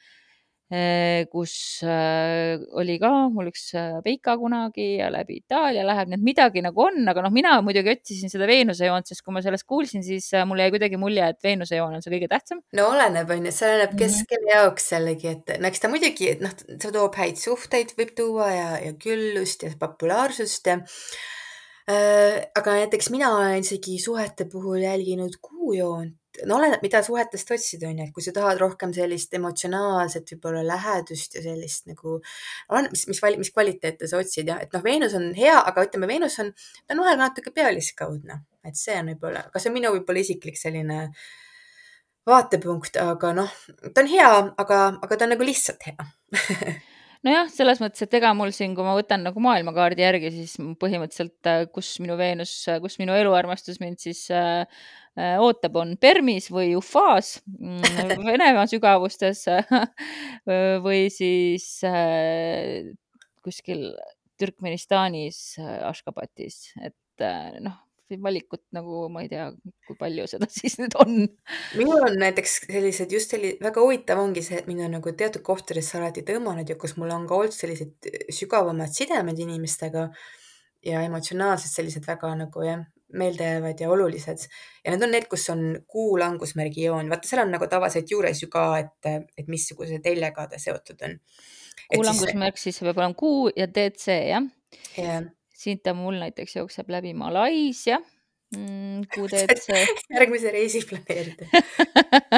kus äh, oli ka mul üks Veika äh, kunagi ja läbi Itaalia läheb, nii et midagi nagu on, aga noh, mina muidugi otsisin seda Veenuse joont, sest kui ma sellest kuulsin, siis äh, mul jäi kuidagi mulje, et Veenuse joon on see kõige tähtsam. no oleneb, on ju, see oleneb, kes mm -hmm. kelle jaoks jällegi, et no eks ta muidugi, et noh, see toob häid suhteid, võib tuua ja, ja küllust ja populaarsust ja äh, aga näiteks mina olen isegi suhete puhul jälginud kuujoont no oleneb, mida suhetest otsida, on ju, et kui sa tahad rohkem sellist emotsionaalset võib-olla lähedust ja sellist nagu, oleneb, mis, mis, mis kvaliteete sa otsid ja et noh, Veenus on hea, aga ütleme, Veenus on, ta on vahel natuke pealiskaudne, et see on võib-olla, aga see on minu võib-olla isiklik selline vaatepunkt, aga noh, ta on hea, aga, aga ta on nagu lihtsalt hea nojah, selles mõttes, et ega mul siin, kui ma võtan nagu maailmakaardi järgi, siis põhimõtteliselt, kus minu Veenus, kus minu eluarmastus mind siis Äh, ootab, on Permis või Ufas mm, Venemaa sügavustes või siis äh, kuskil Türkmenistanis, äh, Ashgabatis, et noh, valikut nagu ma ei tea, kui palju seda siis nüüd on. minul on näiteks sellised just sellised, väga huvitav ongi see, et mind on nagu teatud kohtadesse alati tõmmanud ja kus mul on ka olnud sellised sügavamad sidemed inimestega ja emotsionaalsed sellised väga nagu jah, meeldejäävad ja olulised ja need on need, kus on kuu langusmärgi joon, vaata seal on nagu tavaliselt juures ju ka, et, et missuguse teljega ta seotud on. kuu langusmärk siis, siis peab olema kuu ja DC jah yeah.? siit ta mul näiteks jookseb läbi Malaisia mm,. QDC järgmise reisi planeerida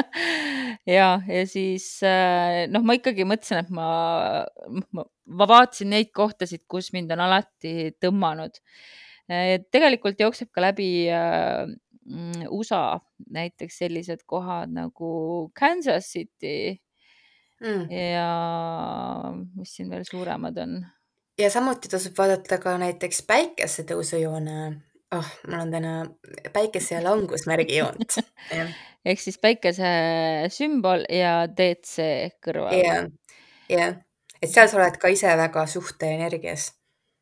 ja, ja siis äh, noh, ma ikkagi mõtlesin, et ma, ma, ma vaatasin neid kohtasid, kus mind on alati tõmmanud tegelikult jookseb ka läbi äh, mm, USA näiteks sellised kohad nagu Kansas City mm. ja mis siin veel suuremad on? ja samuti tasub vaadata ka näiteks päikesetõusujoone oh, mul on täna päikese ja langusmärgi joont ehk siis päikese sümbol ja DC kõrval. jah, jah, et seal sa oled ka ise väga suhteenergias.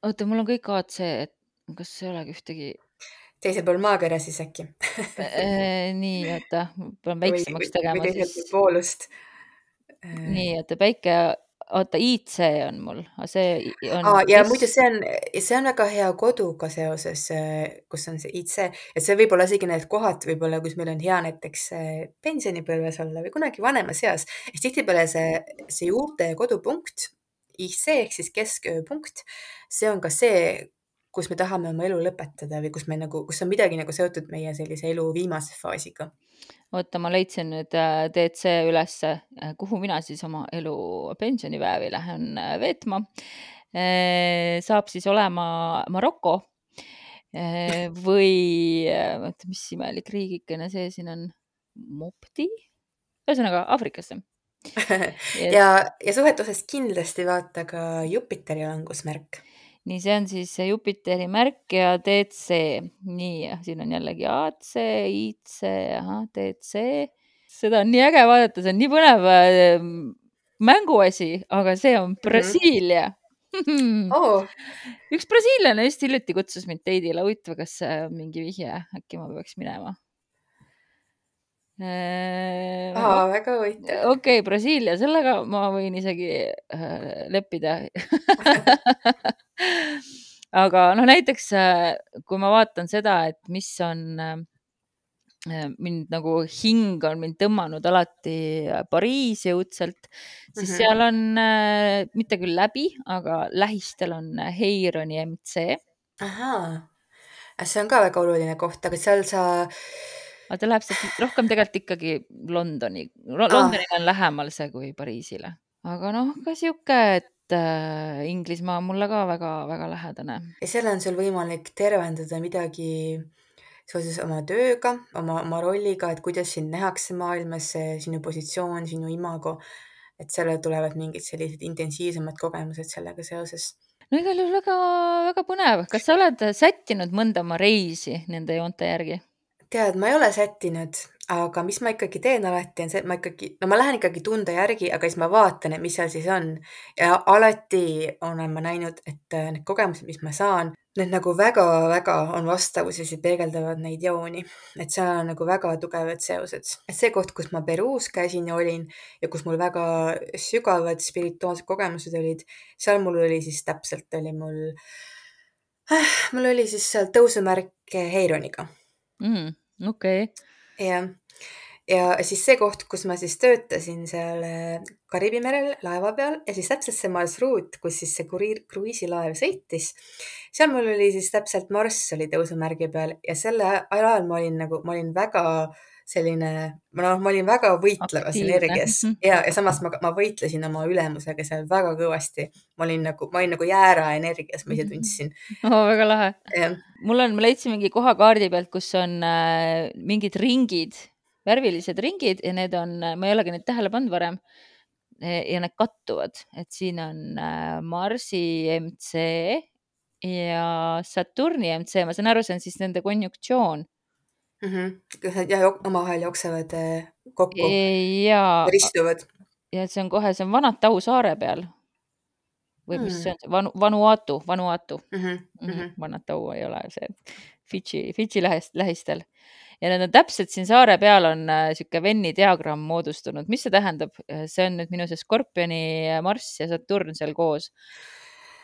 oota, mul on kõik AC, et kas ei olegi ühtegi? teisel pool maakera siis äkki äh, nii, oota, pean väiksemaks tegema. või teiselt siis... poolust. nii, oota, päike, oota, IC on mul, aga see on. Ja muidu see on, see on väga hea koduga seoses, kus on see IC, et see võib olla isegi need kohad võib-olla, kus meil on hea näiteks pensionipõlves olla või kunagi vanemas eas, siis tihtipeale see, see juurte ja kodupunkt, IC ehk siis keskööpunkt, see on ka see, kus me tahame oma elu lõpetada või kus me nagu, kus on midagi nagu seotud meie sellise elu viimase faasiga. oota, ma leidsin nüüd äh, DC ülesse, äh, kuhu mina siis oma elu pensionipäevi lähen äh, veetma. saab siis olema Maroko või oota, mis imelik riigikene see siin on, Mopti, ühesõnaga Aafrikasse ja, ja suhete osas kindlasti vaata ka Jupiteri langusmärk. Nii, see on siis Jupiteri märk ja DC. nii, siin on jällegi AC, IC, ahah, DC. seda on nii äge vaadata, see on nii põnev äh, mänguasi, aga see on Mhm. Brasiilia oo, üks brasiillane just hiljuti kutsus mind date'ile, huvitav, kas see on mingi vihje, äkki ma peaks minema? aa, väga huvitav. okei okay,, Brasiilia, sellega ma võin isegi äh, leppida aga noh, näiteks äh, kui ma vaatan seda, et mis on äh, mind nagu hing on mind tõmmanud alati äh, Pariisi õudselt, siis Mhm. seal on äh, mitte küll läbi, aga lähistel on äh, Heironi MC. ahaa, see on ka väga oluline koht, aga seal sa, aga ta läheb sealt rohkem tegelikult ikkagi Londoni. Londonile on lähemal see kui Pariisile, aga noh, ka sihuke, et äh, Inglismaa on mulle ka väga-väga lähedane. ja seal on sul võimalik tervendada midagi seoses oma tööga, oma, oma rolliga, et kuidas sind nähakse maailmas, sinu positsioon, sinu imago. et seal tulevad mingid sellised intensiivsemad kogemused sellega seoses. no igal juhul väga-väga põnev, kas sa oled sättinud mõnda oma reisi nende joonte järgi? tead, ma ei ole sättinud, aga mis ma ikkagi teen alati, on see, et ma ikkagi, no ma lähen ikkagi tunde järgi, aga siis ma vaatan, et mis seal siis on. ja alati olen ma näinud, et äh, need kogemused, mis ma saan, need nagu väga-väga on vastavuses ja peegeldavad neid jooni. et seal on nagu väga tugevad seosed. see koht, kus ma Peruus käisin ja olin ja kus mul väga sügavad spirituaalsed kogemused olid, seal mul oli siis täpselt oli mul, mul oli siis seal tõusumärk Heironiga mm,. okei okay., jah, ja siis see koht, kus ma siis töötasin seal äh, Kariibi merel laeva peal ja siis täpselt see marsruut, kus siis see kuriir, kruiisilaev sõitis. seal mul oli siis täpselt Marss oli tõusumärgi peal ja selle ajal ma olin nagu, ma olin väga selline, noh, ma olin väga võitlevas energias Mhm. ja, ja samas ma, ma võitlesin oma ülemusega seal väga kõvasti. ma olin nagu, ma olin nagu jäära energias, ma ise tundsin. oh, väga lahe. mul on, ma leidsin mingi koha kaardi pealt, kus on äh, mingid ringid, värvilised ringid ja need on, ma ei olegi neid tähele pannud varem. ja need kattuvad, et siin on äh, Marsi MC ja Saturni MC, ma saan aru, see on siis nende konjunktsioon. Kas nad jah omavahel jooksevad äh, kokku, ja, ristuvad ja see on kohe, see on Vanatau saare peal. või mis see on, Vanu, Vanuatu, Vanuatu mm. -hmm. mm. Mhm. -hmm. Manatau ei ole see Fidži, Fidži lähist, lähistel. ja need on täpselt siin saare peal on äh, sihuke Venni diagramm moodustunud, mis see tähendab? see on nüüd minu see Skorpioni äh, Marss ja Saturn seal koos.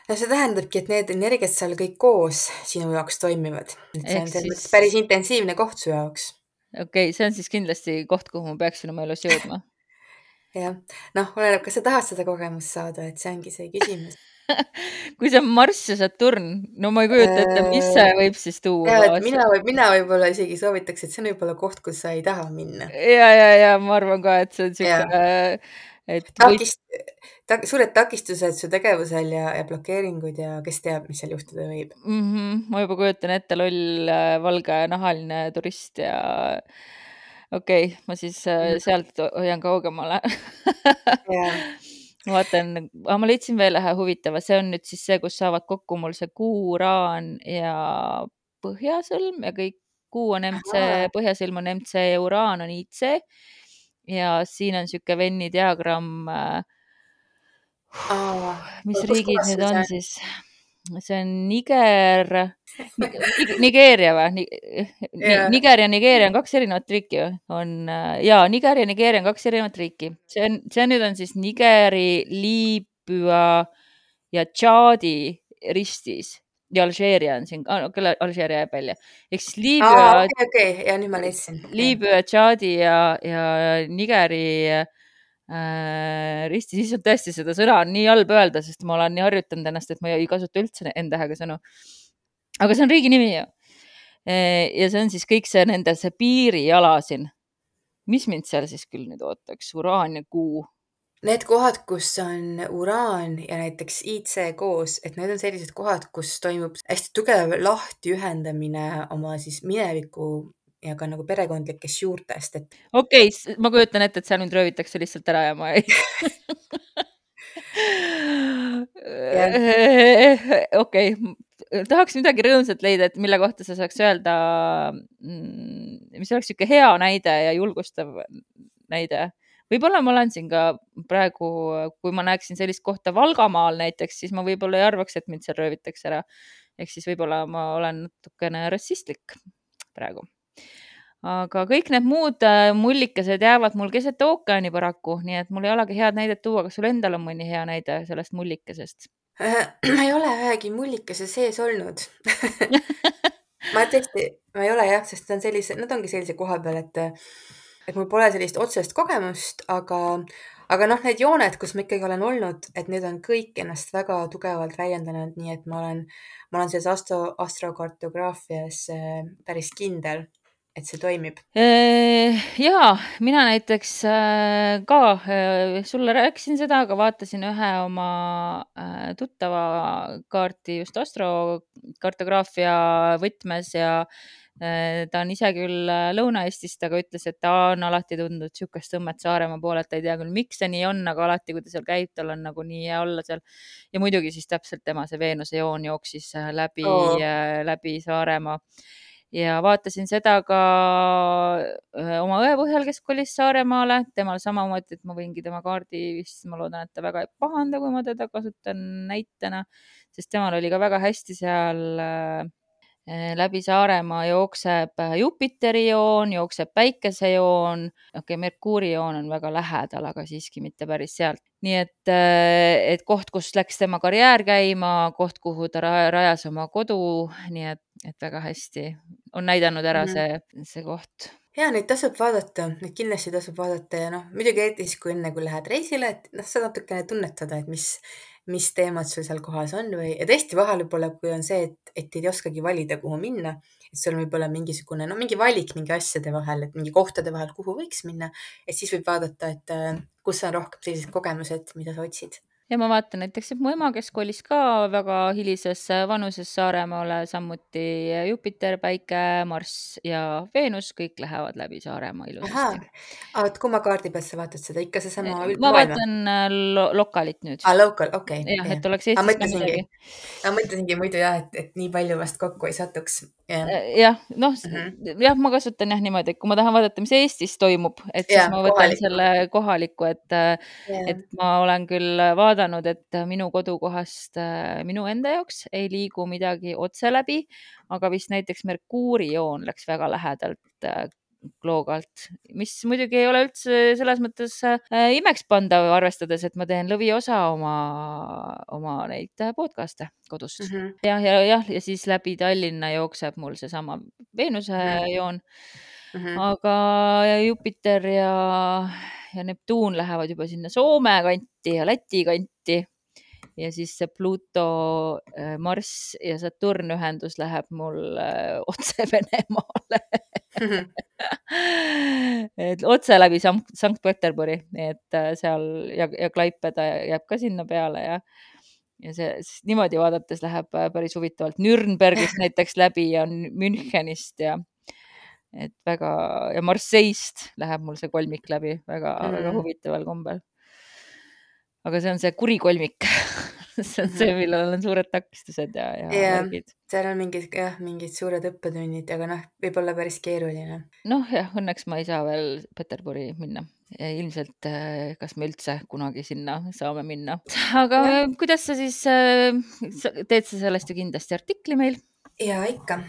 No see tähendabki, et need energiat seal kõik koos sinu jaoks toimivad. see on selles mõttes päris intensiivne koht su jaoks. okei okay,, see on siis kindlasti koht, kuhu ma peaksin oma elus jõudma. jah, noh, oleneb, kas sa tahad seda kogemust saada, et see ongi see küsimus. kui see on Marss ja Saturn, no ma ei kujuta ette, mis see võib siis tuua mina, mina võib-olla isegi soovitaks, et see on võib-olla koht, kus sa ei taha minna. ja, ja, ja ma arvan ka, et see on sihuke, et takist- ta,, suured takistused su tegevusel ja, ja blokeeringud ja kes teab, mis seal juhtuda võib. mm. -hmm. ma juba kujutan ette loll äh, valgenahaline turist ja okei okay,, ma siis äh, Mhm. sealt hoian kaugemale. ma vaatan, ma leidsin veel ühe huvitava, see on nüüd siis see, kus saavad kokku mul see kuu, uraan ja põhjasõlm ja kõik, kuu on MC põhjasõlm on MC ja uraan on IC. Ja siin on sihuke Venni diagramm äh, mis riigid need see on on? siis? see on Niger, Nigeeria või? Niger ja Nigeeria on kaks erinevat riiki või? on äh, ja Niger ja Nigeeria on kaks erinevat riiki. see on, see nüüd on siis Nigeri, Liibüa ja Tšaadi ristis ja Alžeeria on siin, küll Alžeeria jääb välja. ehk siis Liibüa okei, okei, ja nüüd ma leidsin. Liibüa, Tšaadi ja, ja Nigeri äh, risti, siis on tõesti seda sõna on nii halb öelda, sest ma olen nii harjutanud ennast, et ma ei kasuta üldse N-tähega sõnu. aga see on riigi nimi ju. ja see on siis kõik see nende see piiriala siin. mis mind seal siis küll nüüd ootaks, uraan ja kuu. Need kohad, kus on uraan ja näiteks IC koos, et need on sellised kohad, kus toimub hästi tugev lahtiühendamine oma siis mineviku ja ka nagu perekondlikest juurtest, et. okei okay,, ma kujutan ette, et seal mind röövitakse lihtsalt ära ja ma ei okei, tahaks midagi rõõmsat leida, et mille kohta sa saaks öelda, mm, mis oleks niisugune hea näide ja julgustav näide. Võib-olla ma olen siin ka praegu, kui ma näeksin sellist kohta Valgamaal näiteks, siis ma võib-olla ei arvaks, et mind seal röövitakse ära. ehk siis võib-olla ma olen natukene rassistlik praegu aga kõik need muud äh, mullikesed jäävad mul keset ookeani paraku, nii et mul ei olegi head näidet tuua. kas sul endal on mõni hea näide sellest mullikesest? ma ei ole ühegi mullikese sees olnud ma tõesti, ma ei ole jah, sest ta on sellise, nad ongi sellise koha peal, et, et mul pole sellist otsest kogemust, aga, aga noh, need jooned, kus ma ikkagi olen olnud, et need on kõik ennast väga tugevalt väljendanud, nii et ma olen, ma olen selles astro, astrokartograafias äh, päris kindel et see toimib? ja mina näiteks äh, ka äh, sulle rääkisin seda, aga vaatasin ühe oma äh, tuttava kaarti just astrokartograafia võtmes ja ta on ise küll Lõuna-Eestist, aga ütles, et ta on alati tundnud niisugust tõmmet Saaremaa poole, et ta ei tea küll, miks see nii on, aga alati, kui ta seal käib, tal on nagu nii hea olla seal. ja muidugi siis täpselt tema see Veenuse joon jooksis läbi oh., läbi Saaremaa ja vaatasin seda ka oma õe põhjal, kes kolis Saaremaale, temal samamoodi, et ma võingi tema kaardi vist, ma loodan, et ta väga ei pahanda, kui ma teda kasutan näitena, sest temal oli ka väga hästi seal läbi Saaremaa jookseb Jupiteri joon, jookseb Päikesejoon, okei okay,, Merkuuri joon on väga lähedal, aga siiski mitte päris sealt. nii et, et koht, kus läks tema karjäär käima, koht, kuhu ta rajas oma kodu, nii et et väga hästi on näidanud ära mm -hmm. see, see koht ja neid tasub vaadata, neid kindlasti tasub vaadata ja noh, muidugi eriti siis, kui enne, kui lähed reisile, et noh, sa natukene tunnetada, et mis, mis teemad sul seal kohas on või, ja tõesti vahel võib-olla, kui on see, et, et ei oskagi valida, kuhu minna, et sul võib olla mingisugune, no mingi valik mingi asjade vahel, et mingi kohtade vahel, kuhu võiks minna, et siis võib vaadata, et kus on rohkem sellised kogemused, mida sa otsid ja ma vaatan näiteks, et mu ema, kes kolis ka väga hilises vanuses Saaremaale, samuti Jupiter, Päike, Marss ja Veenus, kõik lähevad läbi Saaremaa ilusasti. oot, kumma kaardi pealt sa vaatad seda, ikka seesama? ma vaatan äh, lo lokalit nüüd. aa, local, okei okay,. jah, et oleks Eestis ka midagi. ma mõtlesingi muidu jah, et, et nii palju vast kokku ei satuks. jah, äh, noh mm -hmm., jah, ma kasutan jah niimoodi, et kui ma tahan vaadata, mis Eestis toimub, et siis ja, ma võtan kohaliku. selle kohaliku, et, äh, et ma olen küll vaadanud vaadanud, et minu kodukohast äh, minu enda jaoks ei liigu midagi otse läbi, aga vist näiteks Merkuuri joon läks väga lähedalt äh, Kloogalt, mis muidugi ei ole üldse selles mõttes äh, imekspandav, arvestades, et ma teen lõviosa oma, oma neid podcast'e kodust mm. -hmm. jah, ja jah, ja siis läbi Tallinna jookseb mul seesama Veenuse mm -hmm. Mm. -hmm. aga Jupiter ja ja Neptuun lähevad juba sinna Soome kanti ja Läti kanti. ja siis see Pluto, äh, Marss ja Saturn ühendus läheb mul äh, otse Venemaale et otse läbi Sankt-Peterburi, et äh, seal ja, ja Klaipeda jääb ka sinna peale ja ja see niimoodi vaadates läheb päris huvitavalt Nürnbergist näiteks läbi ja Münchenist ja et väga ja Marseille'st läheb mul see kolmik läbi väga-väga mm. väga huvitaval kombel. aga see on see kuri kolmik see on see, mhm. millel on suured takistused ja, ja yeah, värgid. seal on mingid jah, mingid suured õppetunnid, aga noh, võib olla päris keeruline. noh, jah, õnneks ma ei saa veel Peterburi minna. ilmselt, eh, kas me üldse kunagi sinna saame minna. aga ja. kuidas sa siis, eh, teed sa sellest ju kindlasti artikli meil? ja ikka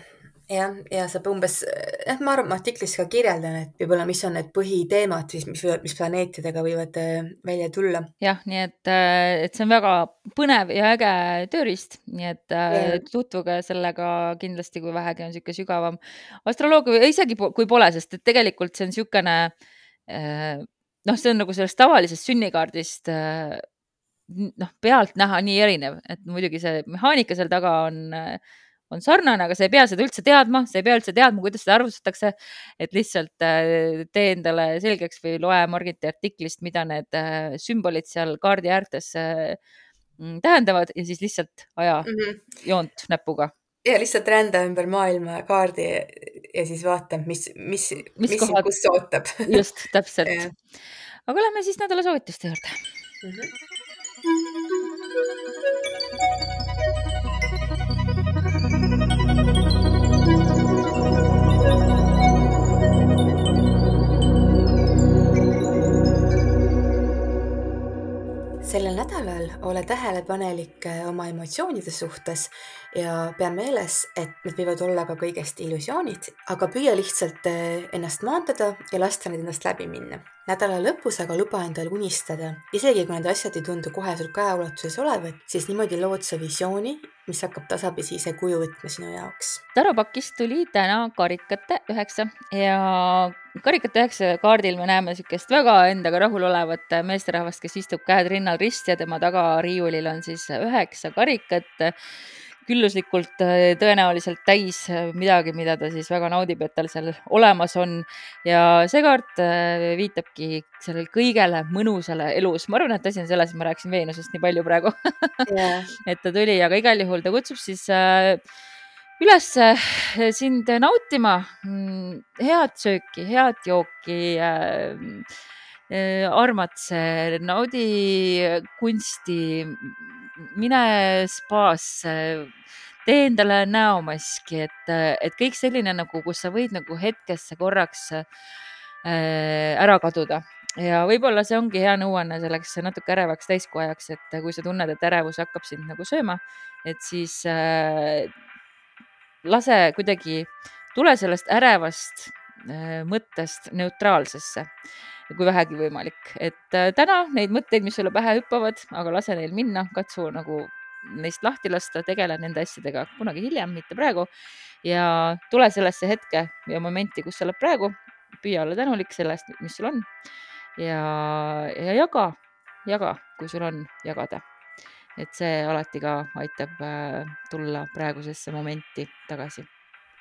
jah, ja saab umbes, jah, ma arvan, ma artiklis ka kirjeldan, et võib-olla, mis on need põhiteemad siis, mis mis planeetidega võivad äh, välja tulla. jah, nii et, äh, et see on väga põnev ja äge tööriist, nii et. Äh, tutvuge sellega kindlasti, kui vähegi on niisugune sügavam astroloogia või isegi kui pole, sest et tegelikult see on niisugune noh, see on nagu sellest tavalisest sünnikaardist noh, pealtnäha nii erinev, et muidugi see mehaanika seal taga on äh, on sarnane, aga sa ei pea seda üldse teadma, sa ei pea üldse teadma, kuidas seda arvustatakse. et lihtsalt äh, tee endale selgeks või loe Margiti artiklist, mida need äh, sümbolid seal kaardi äärtes äh, mm, tähendavad ja siis lihtsalt aja mm -hmm. joont näpuga ja lihtsalt rända ümber maailma kaardi ja siis vaata, mis, mis, mis, mis kohad kus ootab just täpselt aga lähme siis nädala soovituste juurde Mhm. Sellel nädalal ole tähelepanelik äh, oma emotsioonide suhtes ja pea meeles, et need võivad olla ka kõigest illusioonid, aga püüa lihtsalt äh, ennast maandada ja lasta need endast läbi minna. Nädala lõpus aga luba endal unistada, isegi kui need asjad ei tundu kohe sul käeulatuses olevat, siis niimoodi lood sa visiooni, mis hakkab tasapisi ise kuju võtma sinu jaoks. Taro pakist tuli täna karikate üheksa ja karikate üheksa kaardil me näeme niisugust väga endaga rahulolevat meesterahvast, kes istub käed rinnal risti ja tema taga riiulil on siis üheksa karikat külluslikult äh, tõenäoliselt täis äh, midagi, mida ta siis väga naudib, et tal seal olemas on. ja see kaart äh, viitabki sellele kõigele mõnusale elus. ma arvan, et asi on selles, et ma rääkisin Veenusest nii palju praegu Yeah. et ta tuli, aga igal juhul ta kutsub siis üles sind nautima mm, head sööki, head jooki armatse, naudi kunsti, mine spaasse, tee endale näomaski, et, et kõik selline nagu, kus sa võid nagu hetkesse korraks äh, ära kaduda. Ja võib-olla see ongi hea nõuanne selleks natuke ärevaks täiskoajaks, et kui sa tunned, et ärevus hakkab sind nagu sööma, et siis äh, lase kuidagi, tule sellest ärevast äh, mõttest neutraalsesse, kui vähegi võimalik, et äh, täna neid mõtteid, mis sulle pähe hüppavad, aga lase neil minna, katsu nagu neist lahti lasta, tegele nende asjadega kunagi hiljem, mitte praegu. ja tule sellesse hetke ja momenti, kus sa oled praegu, püüa olla tänulik selle eest, mis sul on ja, ja jaga, jaga, kui sul on jagada. et see alati ka aitab äh, tulla praegusesse momenti tagasi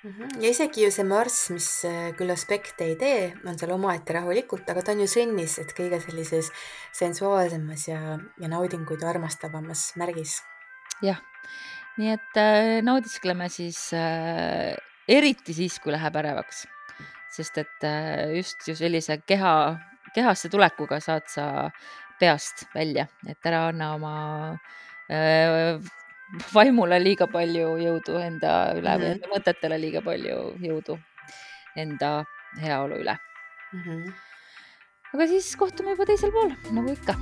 Mhm. ja isegi ju see Marss, mis äh, küll aspekte ei tee, on seal omaette rahulikult, aga ta on ju sõnnis, et kõige sellises sensuaalsemas ja, ja naudinguid armastavamas märgis. jah, nii et äh, naudiskleme siis äh, eriti siis, kui läheb ärevaks, sest et äh, just ju sellise keha, kehasse tulekuga saad sa peast välja, et ära anna oma äh, vaimule liiga palju jõudu enda üle või Mhm. enda mõtetele liiga palju jõudu enda heaolu üle. Mhm. aga siis kohtume juba teisel pool, nagu ikka